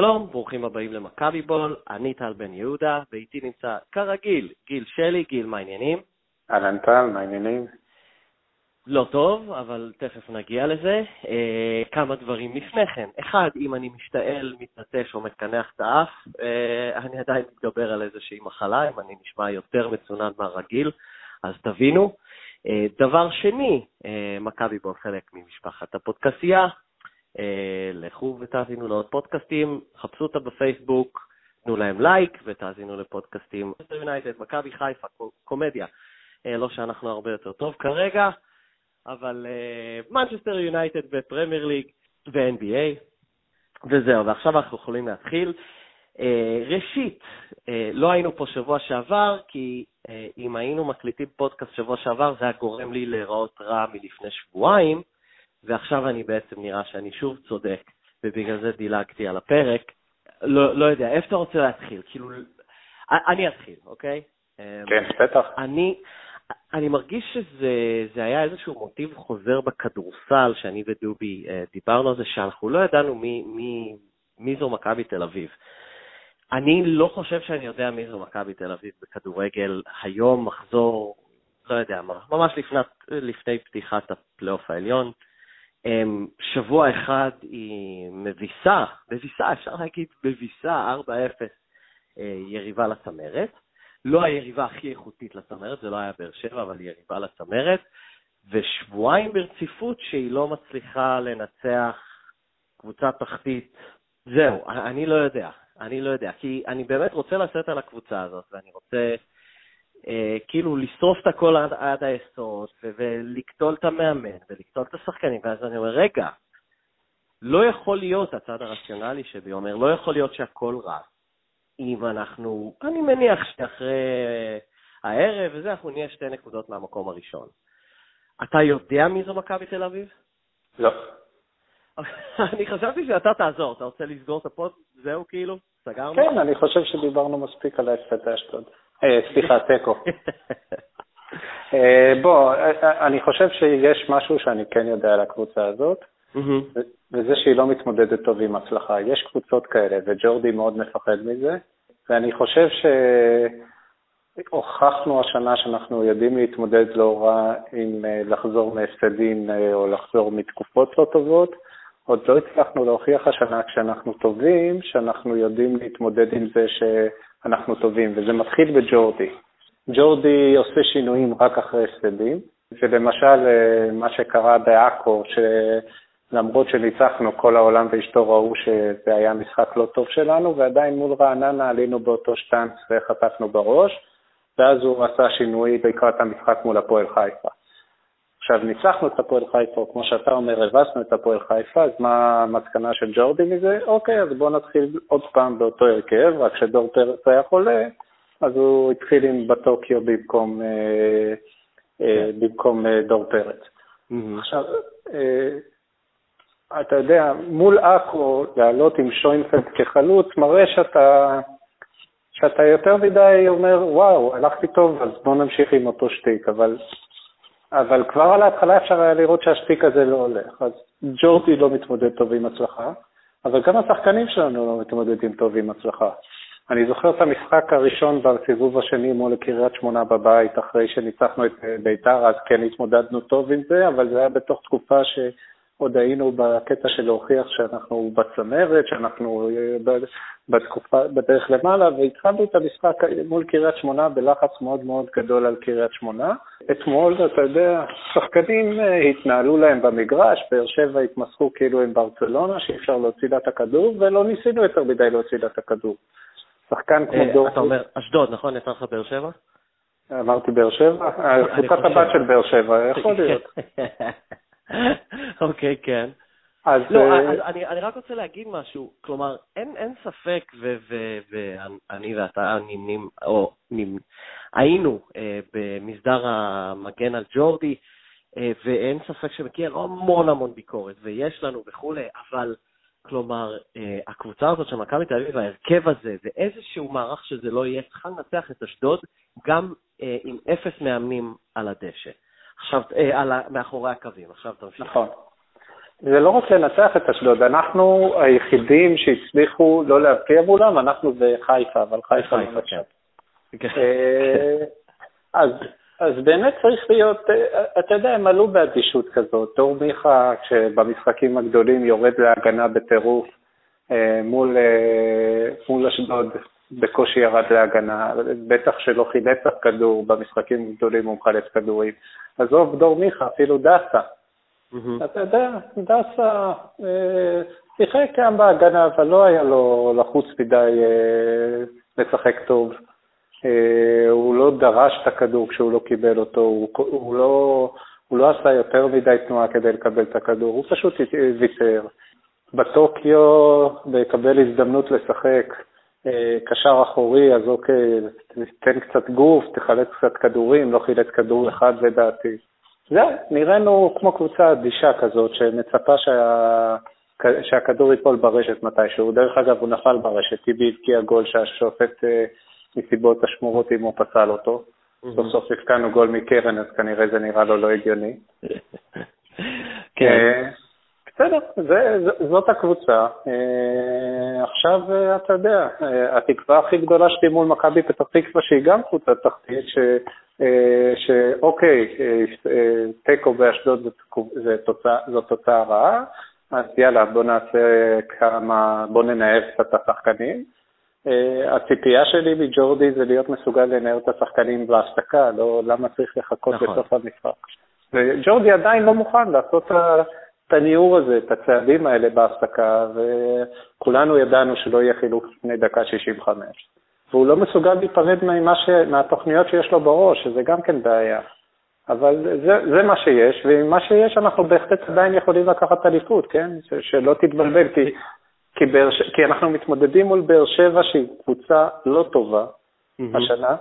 שלום, ברוכים הבאים למכבי בול, אני טל בן יהודה, ואיתי נמצא כרגיל גיל שלי, גיל, מה העניינים? אהלן טל, מה העניינים? לא טוב, אבל תכף נגיע לזה. אה, כמה דברים לפני כן. אחד, אם אני משתעל, מתנטש או מקנח את האף, אה, אני עדיין מתגבר על איזושהי מחלה, אם אני נשמע יותר מצונן מהרגיל, אז תבינו. אה, דבר שני, אה, מכבי בול חלק ממשפחת הפודקסייה, לכו ותאזינו לעוד פודקאסטים, חפשו אותה בפייסבוק, תנו להם לייק ותאזינו לפודקאסטים. יונייטד, מכבי חיפה, קומדיה. אה, לא שאנחנו הרבה יותר טוב כרגע, אבל מנצ'סטר יונייטד בפרמייר ליג ו-NBA, וזהו, ועכשיו אנחנו יכולים להתחיל. אה, ראשית, לא היינו פה שבוע שעבר, כי אם היינו מקליטים פודקאסט שבוע שעבר, זה היה גורם לי להיראות רע מלפני שבועיים, ועכשיו אני בעצם נראה שאני שוב צודק, ובגלל זה דילגתי על הפרק. לא, לא יודע, איפה אתה רוצה להתחיל? כאילו, אני אתחיל, אוקיי? כן, בטח. אני, אני מרגיש שזה היה איזשהו מוטיב חוזר בכדורסל, שאני ודובי אה, דיברנו על זה, שאנחנו לא ידענו מי, מי, מי זו מכבי תל אביב. אני לא חושב שאני יודע מי זו מכבי תל אביב בכדורגל היום, מחזור, לא יודע מה, ממש לפני, לפני פתיחת הפלייאוף העליון. אמ, שבוע אחד היא מביסה, מביסה, אפשר להגיד מביסה, 4-0 אה, יריבה לצמרת. לא היריבה הכי איכותית לצמרת, זה לא היה באר שבע, אבל יריבה לצמרת. ושבועיים ברציפות שהיא לא מצליחה לנצח קבוצה תחתית. זהו, אני לא יודע, אני לא יודע, כי אני באמת רוצה לשאת על הקבוצה הזאת, ואני רוצה כאילו לשרוף את הכל עד, עד היסוד, ולקטול את המאמן, ולקטול את השחקנים, ואז אני אומר, רגע, לא יכול להיות, הצד הרציונלי שבי אומר, לא יכול להיות שהכל רע. אם אנחנו, אני מניח שאחרי הערב וזה, אנחנו נהיה שתי נקודות מהמקום הראשון. אתה יודע מי זו מכבי תל אביב? לא. אני חשבתי שאתה תעזור, אתה רוצה לסגור את הפוד? זהו כאילו? סגרנו? כן, אני חושב שדיברנו מספיק על ההפסד לאשדוד. אה, סליחה, תיקו. אה, בוא, אה, אני חושב שיש משהו שאני כן יודע על הקבוצה הזאת, וזה שהיא לא מתמודדת טוב עם הצלחה. יש קבוצות כאלה, וג'ורדי מאוד מפחד מזה, ואני חושב שהוכחנו השנה שאנחנו יודעים להתמודד לא רע עם לחזור מהפסדים או לחזור מתקופות לא טובות. עוד לא הצלחנו להוכיח השנה כשאנחנו טובים, שאנחנו יודעים להתמודד עם זה שאנחנו טובים, וזה מתחיל בג'ורדי. ג'ורדי עושה שינויים רק אחרי הפסדים, ולמשל אה, מה שקרה בעכו, שלמרות שניצחנו, כל העולם ואשתו ראו שזה היה משחק לא טוב שלנו, ועדיין מול רעננה עלינו באותו שטאנץ וחטפנו בראש, ואז הוא עשה שינוי לקראת המשחק מול הפועל חיפה. עכשיו, ניצחנו את הפועל חיפה, או כמו שאתה אומר, הבסנו את הפועל חיפה, אז מה המסקנה של ג'ורדי מזה? אוקיי, אז בואו נתחיל עוד פעם באותו הרכב, רק שדור פרץ היה חולה, אז הוא התחיל עם בטוקיו במקום, אה, אה, במקום אה, דור פרץ. Mm-hmm. עכשיו, אה, אתה יודע, מול עכו, לעלות עם שוינפלד כחלוץ, מראה שאתה, שאתה יותר מדי אומר, וואו, הלכתי טוב, אז בוא נמשיך עם אותו שטיק, אבל אבל כבר על ההתחלה אפשר היה לראות שהשפיק הזה לא הולך. אז ג'ורדי לא מתמודד טוב עם הצלחה, אבל גם השחקנים שלנו לא מתמודדים טוב עם הצלחה. אני זוכר את המשחק הראשון בסיבוב השני מול קריית שמונה בבית, אחרי שניצחנו את ביתר, אז כן התמודדנו טוב עם זה, אבל זה היה בתוך תקופה ש... עוד היינו בקטע של להוכיח שאנחנו בצמרת, שאנחנו אה, בתקופה, בדרך למעלה, והתחלנו את המשחק מול קריית שמונה בלחץ מאוד מאוד גדול על קריית שמונה. אתמול, אתה יודע, שחקנים אה, התנהלו להם במגרש, באר שבע התמסכו כאילו עם ברצלונה, שאי אפשר להוציא לה את הכדור, ולא ניסינו יותר מדי להוציא לה את הכדור. שחקן כמו אה, דור... אתה אומר, אשדוד, נכון? יצא לך באר שבע? אמרתי באר שבע? קבוצת הבת של באר שבע, יכול להיות. אוקיי, כן. אז... לא, אה, אז אני, אני רק רוצה להגיד משהו, כלומר, אין, אין ספק, ואני ואתה נמנים, או נמ, היינו אה, במסדר המגן על ג'ורדי, אה, ואין ספק שמכיר המון המון ביקורת, ויש לנו וכולי, אבל כלומר, אה, הקבוצה הזאת של מכבי תל אביב, ההרכב הזה, ואיזשהו מערך שזה לא יהיה, צריכה לנצח את אשדוד גם אה, עם אפס מאמנים על הדשא. עכשיו, אה, על, מאחורי הקווים. עכשיו תמשיך. נכון. זה לא רק לנצח את אשדוד, אנחנו היחידים שהצליחו לא להבקיע מולם, אנחנו וחיפה, אבל חיפה לא נחשב. כן. אה, אז, אז באמת צריך להיות, אה, אתה יודע, הם עלו באדישות כזאת. דור מיכה, כשבמשחקים הגדולים יורד להגנה בטירוף אה, מול, מול אשדוד, בקושי ירד להגנה, בטח שלא חילץ אף כדור, במשחקים הגדולים הוא מחלץ כדורים. עזוב, דור מיכה, אפילו דסה. אתה יודע, דסה אה, שיחק גם בהגנה, אבל לא היה לו לחוץ מדי אה, לשחק טוב. אה, הוא לא דרש את הכדור כשהוא לא קיבל אותו, הוא, הוא, לא, הוא לא עשה יותר מדי תנועה כדי לקבל את הכדור, הוא פשוט ויתר. בטוקיו, לקבל הזדמנות לשחק קשר אחורי, אז אוקיי, תן קצת גוף, תחלץ קצת כדורים, לא חילץ כדור אחד לדעתי. זהו, נראינו כמו קבוצה אדישה כזאת, שמצפה שה... שהכדור ייפול ברשת מתישהו. דרך אגב, הוא נפל ברשת, טיבי הבקיע גול שהשופט אה, מסיבות השמורות אם הוא פסל אותו. סוף סוף הפקענו גול מקרן, אז כנראה זה נראה לו לא הגיוני. כן. אה, בסדר, זאת הקבוצה. אה, עכשיו, אתה יודע, התקווה הכי גדולה שלי מול מכבי פתח תקווה, שהיא גם קבוצה תחתית, אה, שאוקיי, אה, תיקו באשדוד זו תוצאה רעה, אז יאללה, בוא נעשה כמה, בוא ננער קצת את השחקנים. אה, הציפייה שלי מג'ורדי זה להיות מסוגל לנער את השחקנים בהפסקה, לא למה צריך לחכות נכון. בסוף המשחק. וג'ורדי עדיין לא מוכן לעשות את הניעור הזה, את הצעדים האלה בהפסקה, וכולנו ידענו שלא יהיה חילוק לפני דקה 65. והוא לא מסוגל להיפרד ש... מהתוכניות שיש לו בראש, שזה גם כן בעיה. אבל זה, זה מה שיש, ועם מה שיש אנחנו בהחלט עדיין יכולים לקחת אליפות, כן? ש, שלא תתבלבל, כי, כי, באר, כי אנחנו מתמודדים מול באר שבע שהיא קבוצה לא טובה mm-hmm. השנה,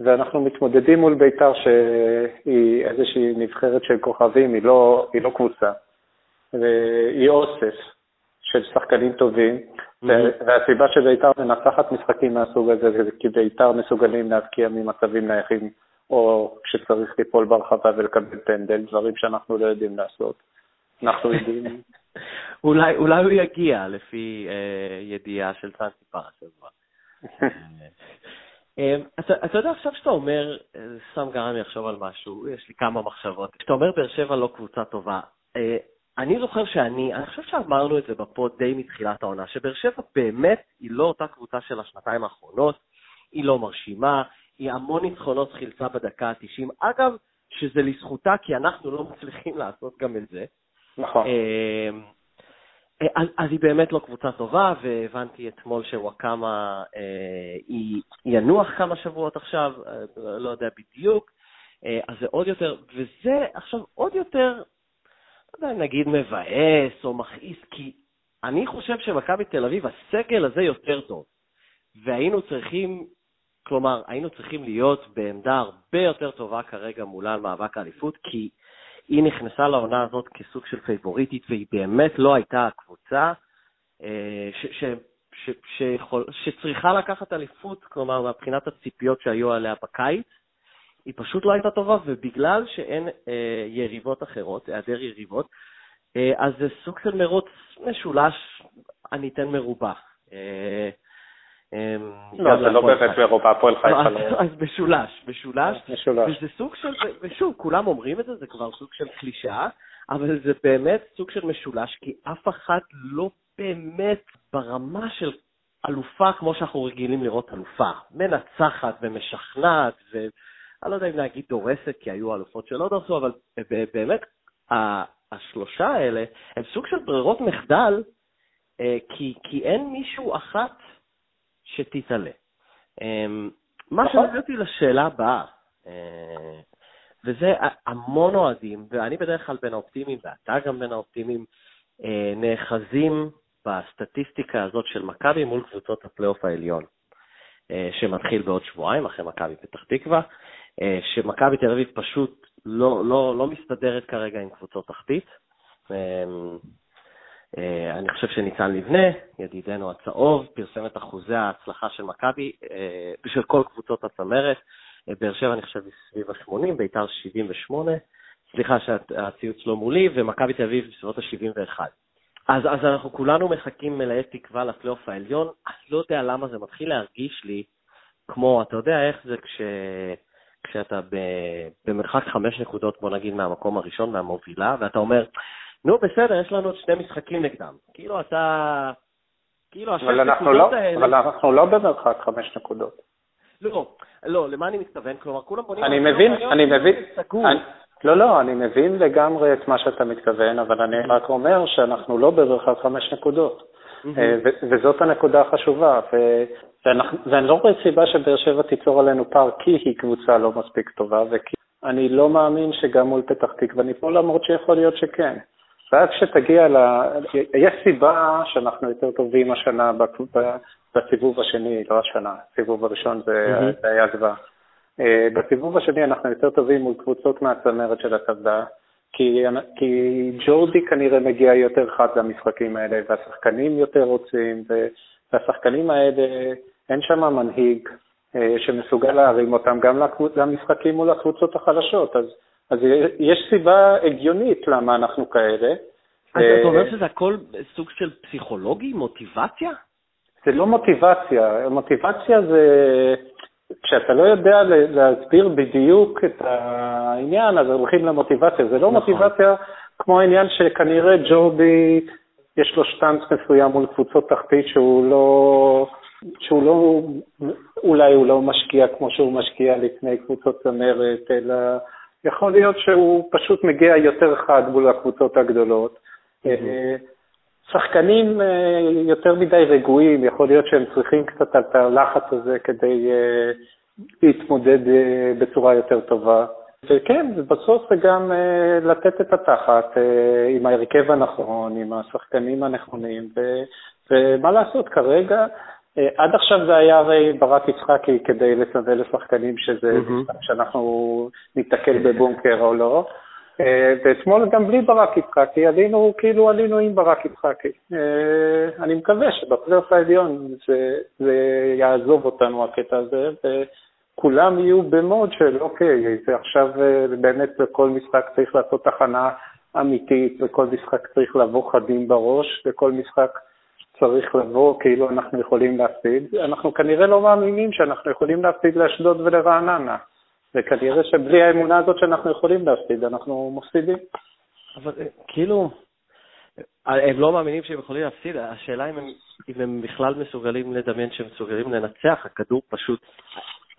ואנחנו מתמודדים מול בית"ר שהיא איזושהי נבחרת של כוכבים, היא לא, היא לא קבוצה, והיא אוסף של שחקנים טובים, והסיבה שבית"ר מנצחת משחקים מהסוג הזה זה כי בית"ר מסוגלים להבקיע ממצבים נייחים, או כשצריך ליפול ברחבה ולקבל פנדל, דברים שאנחנו לא יודעים לעשות. אנחנו יודעים... אולי, אולי הוא יגיע, לפי אה, ידיעה של צאנצי פרס. אה, אתה, אתה יודע, עכשיו שאתה אומר, אה, סתם גרם לי לחשוב על משהו, יש לי כמה מחשבות. כשאתה אומר באר שבע לא קבוצה טובה, אה, אני זוכר שאני, אני חושב שאמרנו את זה בפוד די מתחילת העונה, שבאר שבע באמת היא לא אותה קבוצה של השנתיים האחרונות, היא לא מרשימה, היא המון ניצחונות חילצה בדקה ה-90. אגב, שזה לזכותה, כי אנחנו לא מצליחים לעשות גם את זה. נכון. אמ, אז, אז היא באמת לא קבוצה טובה, והבנתי אתמול שוואקמה אה, היא ינוח כמה שבועות עכשיו, אה, לא יודע בדיוק, אה, אז זה עוד יותר, וזה עכשיו עוד יותר נגיד מבאס או מכעיס, כי אני חושב שמכבי תל אביב, הסגל הזה יותר טוב. והיינו צריכים, כלומר, היינו צריכים להיות בעמדה הרבה יותר טובה כרגע מולה על מאבק האליפות, כי היא נכנסה לעונה הזאת כסוג של פייבוריטית, והיא באמת לא הייתה הקבוצה אה, ש, ש, ש, שצריכה לקחת אליפות, כלומר, מבחינת הציפיות שהיו עליה בקיץ. היא פשוט לא הייתה טובה, ובגלל שאין אה, יריבות אחרות, היעדר יריבות, אה, אז זה סוג של מרוץ משולש, אני אתן מרובע. אה, אה, לא, זה לא באמת מרובע, הפועל חיפה לא... אז משולש, משולש. משולש. וזה סוג של, ושוב, כולם אומרים את זה, זה כבר סוג של קלישאה, אבל זה באמת סוג של משולש, כי אף אחת לא באמת ברמה של אלופה כמו שאנחנו רגילים לראות אלופה. מנצחת ומשכנעת, ו... אני לא יודע אם להגיד דורסת, כי היו אלופות שלא דרסו, אבל באמת, השלושה האלה הם סוג של ברירות מחדל, אה, כי, כי אין מישהו אחת שתתעלה. אמ, מה נכון. שמביא אותי לשאלה הבאה, אה, וזה המון אוהדים, ואני בדרך כלל בין האופטימיים, ואתה גם בין האופטימיים, אה, נאחזים בסטטיסטיקה הזאת של מכבי מול קבוצות הפלייאוף העליון, שמתחיל בעוד שבועיים אחרי מכבי פתח תקווה. אה, שמכבי תל אביב פשוט לא, לא, לא מסתדרת כרגע עם קבוצות תחתית. אה, אה, אני חושב שניצן לבנה, ידידנו הצהוב, פרסם את אחוזי ההצלחה של מכבי, בשל כל קבוצות הצמרת. באר שבע אני חושב סביב ה-80, בית"ר 78, סליחה שהציוץ לא מולי, ומכבי תל אביב בסביבות ה-71. אז, אז אנחנו כולנו מחכים מלאי תקווה לפלייאוף העליון. אני לא יודע למה זה מתחיל להרגיש לי כמו, אתה יודע איך זה כש, כשאתה במרחק חמש נקודות, בוא נגיד, מהמקום הראשון, מהמובילה, ואתה אומר, נו, בסדר, יש לנו עוד שני משחקים נגדם. כאילו אתה... כאילו, השש נקודות לא, האלה... אבל אנחנו לא במרחק חמש נקודות. לא, לא, למה אני מתכוון? כלומר, כולם בונים... אני מבין, אני מבין, אני, לא, לא, אני מבין לגמרי את מה שאתה מתכוון, אבל אני רק אומר שאנחנו לא במרחק חמש נקודות. אה, וזאת הנקודה החשובה, ואני לא רואה סיבה שבאר שבע תיצור עלינו פער כי היא קבוצה לא מספיק טובה, וכי אני לא מאמין שגם מול פתח תקווה ניפול, למרות שיכול להיות שכן. ואז כשתגיע ל... יש סיבה שאנחנו יותר טובים השנה בסיבוב השני, לא השנה, הסיבוב הראשון זה, mm-hmm. היה זוועה. אה, בסיבוב השני אנחנו יותר טובים מול קבוצות מהצמרת של הטבלה, כי, כי ג'ורדי כנראה מגיע יותר חד למשחקים האלה, והשחקנים יותר רוצים, והשחקנים האלה, אין שם מנהיג אה, שמסוגל להרים אותם גם למשחקים מול הקבוצות החלשות. אז, אז יש סיבה הגיונית למה אנחנו כאלה. אז אתה אומר שזה הכל סוג של פסיכולוגי, מוטיבציה? זה לא מוטיבציה, מוטיבציה זה, כשאתה לא יודע להסביר בדיוק את העניין, אז הולכים למוטיבציה. זה לא נכון. מוטיבציה כמו העניין שכנראה ג'ורדי, יש לו שטאנץ מסוים מול קבוצות תחתית שהוא לא, שהוא לא, אולי הוא לא משקיע כמו שהוא משקיע לפני קבוצות צמרת, אלא יכול להיות שהוא פשוט מגיע יותר חד מול הקבוצות הגדולות. Mm-hmm. שחקנים אה, יותר מדי רגועים, יכול להיות שהם צריכים קצת את הלחץ הזה כדי אה, להתמודד אה, בצורה יותר טובה. וכן, בסוף זה גם לתת את התחת עם ההרכב הנכון, עם השחקנים הנכונים, ו, ומה לעשות, כרגע, עד עכשיו זה היה הרי ברק יצחקי כדי לסנדל לשחקנים שזה, mm-hmm. שאנחנו ניתקל בבונקר או לא. אה, ואתמול גם בלי ברק יצחקי, עלינו כאילו עלינו עם ברק יצחקי. אה, אני מקווה שבפלייאוף העליון זה, זה יעזוב אותנו הקטע הזה, וכולם יהיו במוד של אוקיי, זה עכשיו אה, באמת בכל משחק צריך לעשות תחנה אמיתית, בכל משחק צריך לבוא חדים בראש, בכל משחק צריך לבוא כאילו אנחנו יכולים להפסיד. אנחנו כנראה לא מאמינים שאנחנו יכולים להפסיד לאשדוד ולרעננה. וכנראה שבלי האמונה הזאת שאנחנו יכולים להפסיד, אנחנו מפסידים. אבל אה, כאילו, אה, הם לא מאמינים שהם יכולים להפסיד, השאלה אם הם, אם הם בכלל מסוגלים לדמיין שהם מסוגלים לנצח, הכדור פשוט...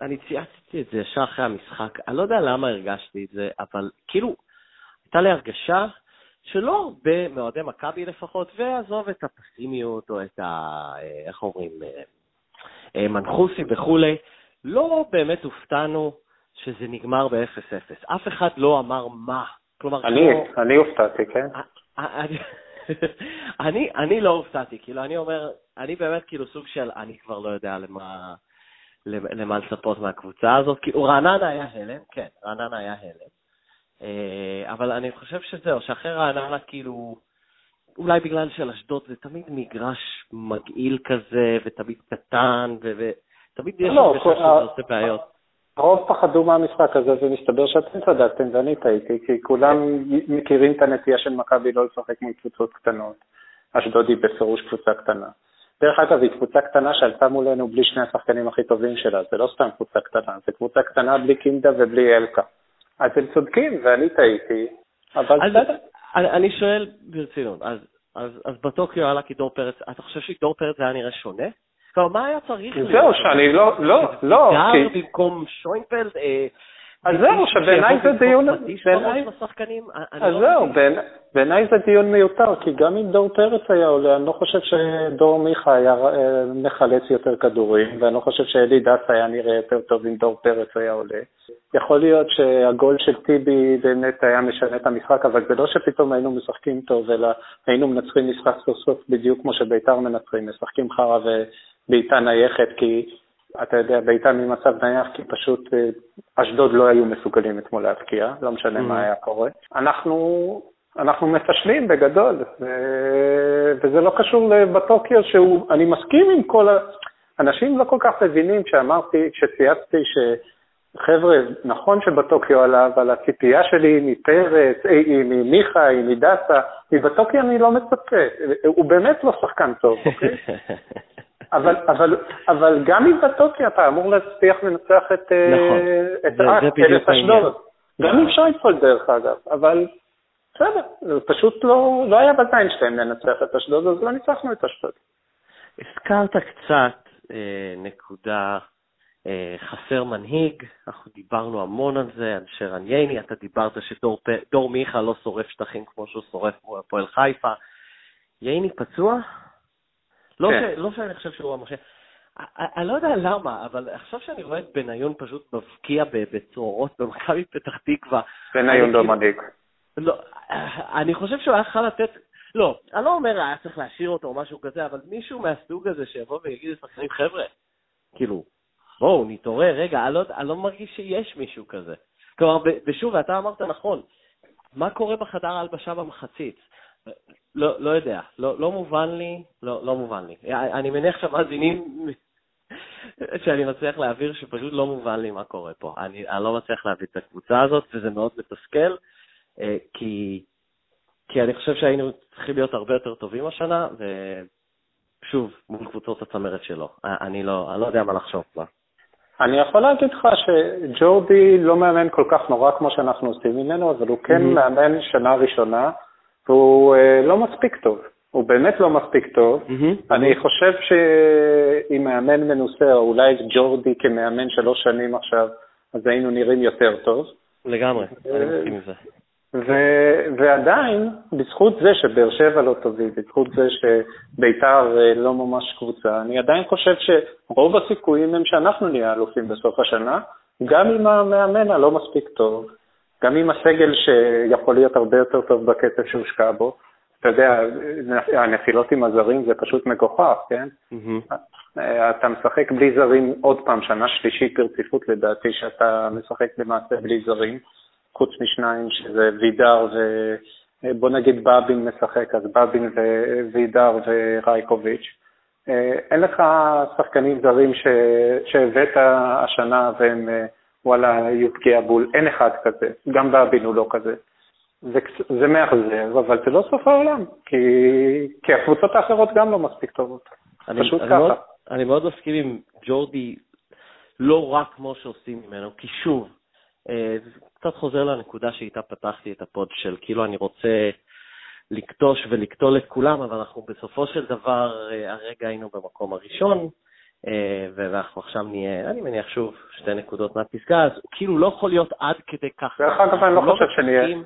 אני צייצתי את זה ישר אחרי המשחק, אני לא יודע למה הרגשתי את זה, אבל כאילו, הייתה לי הרגשה שלא הרבה מאוהדי מכבי לפחות, ועזוב את הפסימיות או את ה... אה, איך אומרים, מנחוסי וכולי, לא באמת הופתענו שזה נגמר ב-0-0. אף אחד לא אמר מה. כלומר, אני, כמו... אני הופתעתי, כן? אני, אני, אני לא הופתעתי, כאילו, אני אומר, אני באמת כאילו סוג של, אני כבר לא יודע למה, למה לצפות מהקבוצה הזאת. כאילו, רעננה היה הלם, כן, רעננה היה הלם. אה, אבל אני חושב שזהו, שאחרי רעננה, כאילו, אולי בגלל של אשדוד זה תמיד מגרש מגעיל כזה, ותמיד קטן, ותמיד יש לא, שזה עושה בעיות. הרוב פחדו מהמשחק הזה, ומסתבר שאתם צדקתם ואני טעיתי, כי כולם מכירים את הנטייה של מכבי לא לשחק מול קבוצות קטנות. אשדוד היא בפירוש קבוצה קטנה. דרך אגב, היא קבוצה קטנה שעלתה מולנו בלי שני השחקנים הכי טובים שלה, זה לא סתם קבוצה קטנה, זה קבוצה קטנה בלי קינדה ובלי אלקה. אז הם צודקים ואני טעיתי, אבל בסדר. אני, אני שואל ברצינות, אז, אז, אז בטוקיו עלה כדור פרץ, אתה חושב שדור פרץ היה נראה שונה? כלומר, מה היה צריך להיות? זהו, שאני לא, לא, לא. גר במקום שוינפלד? אה, אז זהו, שבעיניי זה דיון... אז לא זהו, בעיניי זה דיון מיותר, כי גם אם דור פרץ היה עולה, אני לא חושב שדור מיכה היה אה, מחלץ יותר כדורים, ואני לא חושב שאלי דס היה נראה יותר טוב אם דור פרץ היה עולה. יכול להיות שהגול של טיבי באמת היה משנה את המשחק, אבל זה לא שפתאום היינו משחקים טוב, אלא היינו מנצחים משחק סוף סוף בדיוק כמו שביתר מנצחים, משחקים חרא בעיטה נייחת, כי אתה יודע, בעיטה ממצב נייח, כי פשוט אה, אשדוד לא היו מסוגלים אתמול להבקיע, לא משנה מה mm-hmm. היה קורה. אנחנו, אנחנו מפשלים בגדול, ו... וזה לא קשור בטוקיו, שהוא, אני מסכים עם כל ה... אנשים לא כל כך מבינים כשאמרתי, כשצייצתי ש... חבר'ה, נכון שבטוקיו עלה, אבל הציפייה שלי מפרץ, אה, ממיכה, מדסה, מבטוקיו אני לא מצפה. הוא באמת לא שחקן טוב, אוקיי? אבל, אבל, אבל גם אם בטוקיו אתה אמור להצליח לנצח את, אה, נכון. את, אשדוד. גם עם שייפולד דרך אגב, אבל בסדר, פשוט לא, לא היה בזין שלהם לנצח את אשדוד, אז לא ניצחנו את אשדוד. הזכרת קצת אה, נקודה אה, חסר מנהיג, אנחנו דיברנו המון על זה, על שרן ייני, אתה דיברת שדור מיכה לא שורף שטחים כמו שהוא שורף הפועל חיפה. ייני פצוע? לא, כן. ש, לא שאני חושב שהוא המשה. אני לא יודע למה, אבל עכשיו שאני רואה את בניון פשוט מבקיע בצרורות במכבי פתח תקווה... בניון לא כאילו- מנהיג. לא, אני חושב שהוא היה יכול לתת... לא, אני לא אומר היה צריך להשאיר אותו או משהו כזה, אבל מישהו מהסוג הזה שיבוא ויגיד לשחקנים, חבר'ה, כאילו, בואו, נתעורר, רגע, אני לא, אני לא מרגיש שיש מישהו כזה. כלומר, ושוב, אתה אמרת נכון, מה קורה בחדר ההלבשה במחצית? לא, לא יודע, לא, לא מובן לי, לא, לא מובן לי. אני מניח שהמאזינים שאני מצליח להעביר שפשוט לא מובן לי מה קורה פה. אני, אני לא מצליח להביא את הקבוצה הזאת, וזה מאוד מתסכל, כי, כי אני חושב שהיינו צריכים להיות הרבה יותר טובים השנה, ושוב, מול קבוצות הצמרת שלו. אני לא, אני לא יודע מה לחשוב כבר. אני יכול להגיד לך שג'ורדי לא מאמן כל כך נורא כמו שאנחנו עושים ממנו, אבל הוא כן mm-hmm. מאמן שנה ראשונה, והוא אה, לא מספיק טוב. הוא באמת לא מספיק טוב. Mm-hmm. אני mm-hmm. חושב שאם מאמן מנוסה, או אולי ג'ורדי כמאמן שלוש שנים עכשיו, אז היינו נראים יותר טוב. לגמרי, אני מסכים עם זה. ו- ועדיין, בזכות זה שבאר שבע לא טובים, בזכות זה שביתר אה, לא ממש קבוצה, אני עדיין חושב שרוב הסיכויים הם שאנחנו נהיה אלופים בסוף השנה, גם עם המאמן הלא מספיק טוב, גם עם הסגל שיכול להיות הרבה יותר טוב בקצב שהושקע בו. אתה יודע, הנפילות עם הזרים זה פשוט מגוחך, כן? Mm-hmm. אתה משחק בלי זרים עוד פעם, שנה שלישית ברציפות לדעתי, שאתה משחק למעשה בלי זרים. חוץ משניים, שזה וידר ו... בוא נגיד בבין משחק, אז בבין ווידר ורייקוביץ'. אה, אין לך שחקנים זרים ש... שהבאת השנה והם, אה, וואלה, יהיו פגיעה בול, אין אחד כזה, גם בבין הוא לא כזה. זה, זה מאכזב, אבל זה לא סוף העולם, כי, כי הקבוצות האחרות גם לא מספיק טובות. אני, פשוט אני ככה. מאוד, אני מאוד מסכים עם ג'ורדי, לא רק כמו שעושים ממנו, כי שוב, אה, זה קצת חוזר לנקודה שאיתה פתחתי את הפוד של כאילו אני רוצה לקטוש ולקטול את כולם, אבל אנחנו בסופו של דבר, אה, הרגע היינו במקום הראשון, אה, ואנחנו עכשיו נהיה, אני מניח שוב, שתי נקודות מהפסגה, אז הוא כאילו לא יכול להיות עד כדי כך. דרך אגב, אני לא, לא חושב שנהיה...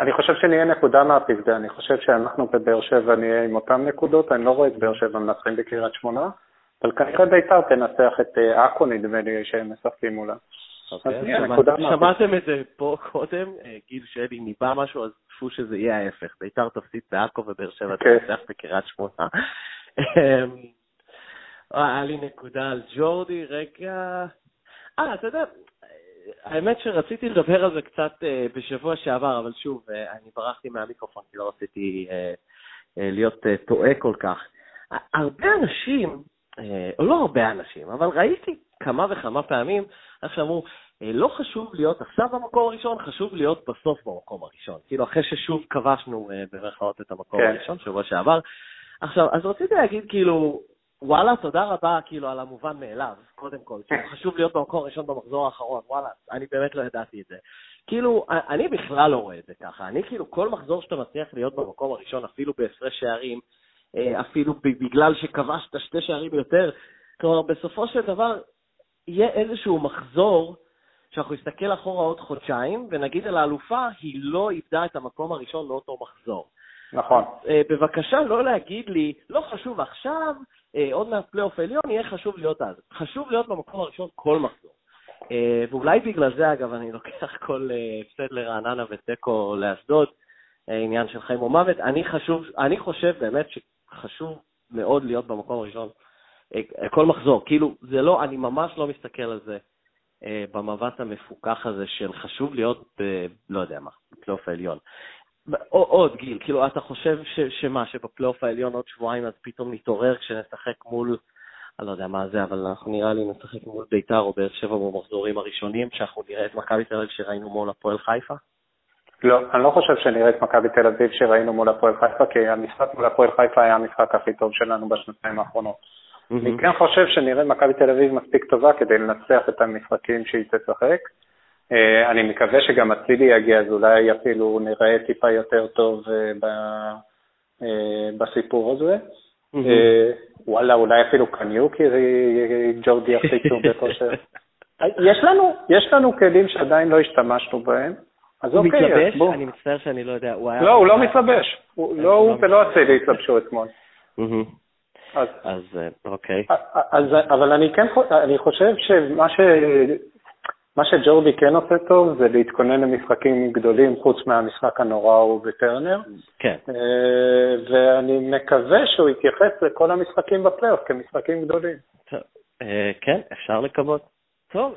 אני חושב שנהיה נקודה מהפסגה, אני חושב שאנחנו בבאר שבע נהיה עם אותן נקודות, אני לא רואה את באר שבע מנצחים בקריית שמונה, אבל כנראה בית"ר תנצח את עכו, נדמה לי, שהם משחקים מולה. אוקיי, שמעתם את זה פה קודם, אה, גיל שלי ניבא משהו, אז תפו שזה יהיה ההפך. ביתר תפסיד בעכו ובאר שבע אוקיי. תנצח בקריית שמונה. אמ, היה לי נקודה על ג'ורדי, רגע... אה, אתה יודע, האמת שרציתי לדבר על זה קצת אה, בשבוע שעבר, אבל שוב, אה, אני ברחתי מהמיקרופון כי לא רציתי להיות טועה כל כך. הרבה אנשים, או לא הרבה אנשים, אבל ראיתי כמה וכמה פעמים איך שאמרו, אה, לא חשוב להיות עכשיו במקום הראשון, חשוב להיות בסוף במקום הראשון. כאילו, אחרי ששוב כבשנו אה, במרכאות את המקום כן. הראשון, שבוע שעבר. עכשיו, אז רציתי להגיד, כאילו, וואלה, תודה רבה, כאילו, על המובן מאליו, קודם כל. כאילו, חשוב להיות במקום הראשון במחזור האחרון, וואלה, אני באמת לא ידעתי את זה. כאילו, אני בכלל לא רואה את זה ככה. אני, כאילו, כל מחזור שאתה מצליח להיות במקום הראשון, אפילו בהפרש שערים, אה, אפילו בגלל שכבשת שתי שערים יותר, כלומר, בסופו של דבר, יהיה איזשהו מחזור שאנחנו נסתכל אחורה עוד חודשיים, ונגיד על האלופה, היא לא איבדה את המקום הראשון לאותו מחזור. נכון. אה, בבקשה לא להגיד לי, לא חשוב עכשיו, אה, עוד מעט פלייאוף עליון, יהיה חשוב להיות אז. חשוב להיות במקום הראשון כל מחזור. אה, ואולי בגלל זה, אגב, אני לוקח כל הפסד לרעננה ותיקו לאשדוד, עניין של חיים או מוות. אני, חשוב, אני חושב באמת שחשוב מאוד להיות במקום הראשון כל מחזור. כאילו, זה לא, אני ממש לא מסתכל על זה במבט המפוקח הזה של חשוב להיות, ב, לא יודע מה, בפלייאוף העליון. עוד, גיל, כאילו, אתה חושב ש, שמה, שבפלייאוף העליון עוד שבועיים אז פתאום נתעורר כשנשחק מול אני לא יודע מה זה, אבל אנחנו נראה לי נשחק מול ביתר או באר שבע במחזורים הראשונים, שאנחנו נראה את מכבי תל אביב שראינו מול הפועל חיפה? לא, אני לא חושב שנראה את מכבי תל אביב שראינו מול הפועל חיפה, כי המשחק מול הפועל חיפה היה המשחק הכי טוב שלנו בשנתיים האחרונות. אני כן חושב שנראה מכבי תל אביב מספיק טובה כדי לנצח את המשחקים שהיא תשחק. אה, אני מקווה שגם אצילי יגיע, אז אולי אפילו נראה טיפה יותר טוב אה, אה, בסיפור הזה. וואלה, אולי אפילו קניוק ג'ורדי יחליטו בכושר. יש לנו, יש לנו כלים שעדיין לא השתמשנו בהם. אז אוקיי, הוא מתלבש? אני מצטער שאני לא יודע. הוא. לא, הוא לא מתלבש. לא הוא ולא אצילי התלבשו אתמול. אז אוקיי. אבל אני כן אני חושב שמה ש... מה שג'ורדי כן עושה טוב זה להתכונן למשחקים גדולים חוץ מהמשחק הנורא הוא בטרנר. כן. אה, ואני מקווה שהוא יתייחס לכל המשחקים בפלייאוף כמשחקים גדולים. טוב, אה, כן, אפשר לקוות. טוב,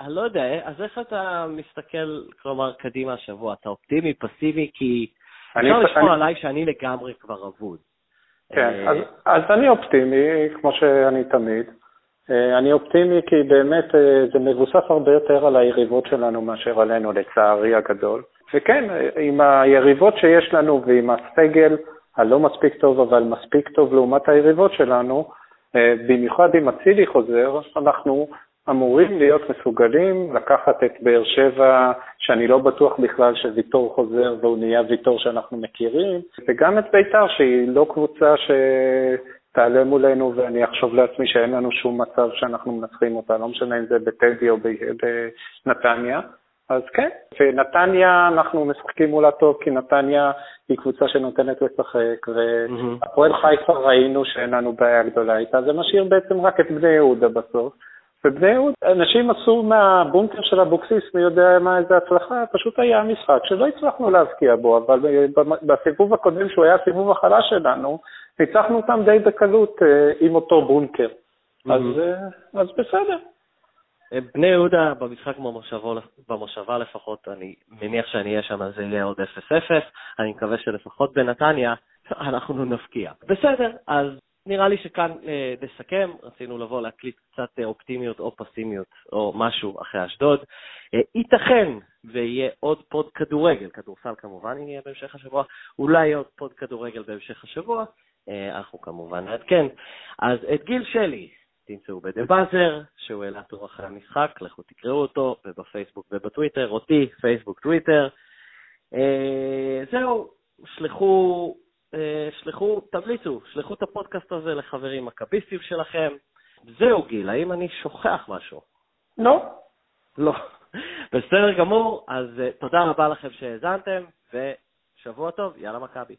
אני לא יודע, אז איך אתה מסתכל, כלומר, קדימה השבוע? אתה אופטימי, פסימי? כי אפשר לשמוע עליי שאני לגמרי כבר אבוד. כן, אה, אז, אז אני אופטימי, כמו שאני תמיד. אה, אני אופטימי כי באמת אה, זה מבוסס הרבה יותר על היריבות שלנו מאשר עלינו, לצערי הגדול. וכן, עם היריבות שיש לנו ועם הסגל הלא מספיק טוב, אבל מספיק טוב לעומת היריבות שלנו, במיוחד אם אצילי חוזר, אנחנו אמורים להיות מסוגלים לקחת את באר שבע, שאני לא בטוח בכלל שוויטור חוזר והוא נהיה ויטור שאנחנו מכירים, וגם את בית"ר, שהיא לא קבוצה שתעלה מולנו ואני אחשוב לעצמי שאין לנו שום מצב שאנחנו מנצחים אותה, לא משנה אם זה בטדי או בנתניה. אז כן, ונתניה, אנחנו משחקים מולה טוב, כי נתניה היא קבוצה שנותנת לשחק, והפועל חיפה ראינו שאין לנו בעיה גדולה איתה, זה משאיר בעצם רק את בני יהודה בסוף. ובני יהודה, אנשים עשו מהבונקר של אבוקסיס, מי יודע מה איזה הצלחה, פשוט היה משחק שלא הצלחנו להבקיע בו, אבל בסיבוב הקודם, שהוא היה הסיבוב החלש שלנו, ניצחנו אותם די בקלות אה, עם אותו בונקר. אז, אה, אז בסדר. אה, בני יהודה במשחק במושבה לפחות, אני מניח שאני אהיה שם, זה יהיה עוד 0-0. אני מקווה שלפחות בנתניה אנחנו נבקיע. בסדר, אז נראה לי שכאן אה, נסכם, רצינו לבוא להקליט קצת אופטימיות או פסימיות או משהו אחרי אשדוד. אה, ייתכן ויהיה עוד pod כדורגל, כדורסל כמובן יהיה בהמשך השבוע, אולי עוד pod כדורגל בהמשך השבוע, אנחנו כמובן נעדכן. אז את גיל שלי תמצאו בדה באזר, שהוא העלה טור אחרי המשחק, לכו תקראו אותו, ובפייסבוק ובטוויטר, אותי, פייסבוק, טוויטר. אה, זהו, שלחו אה, שלחו, תמליצו, שלחו את הפודקאסט הזה לחברים מכביסטים שלכם. זהו, גיל, האם אני שוכח משהו? לא. לא. בסדר גמור, אז תודה רבה לכם שהאזנתם, ושבוע טוב, יאללה מכבי.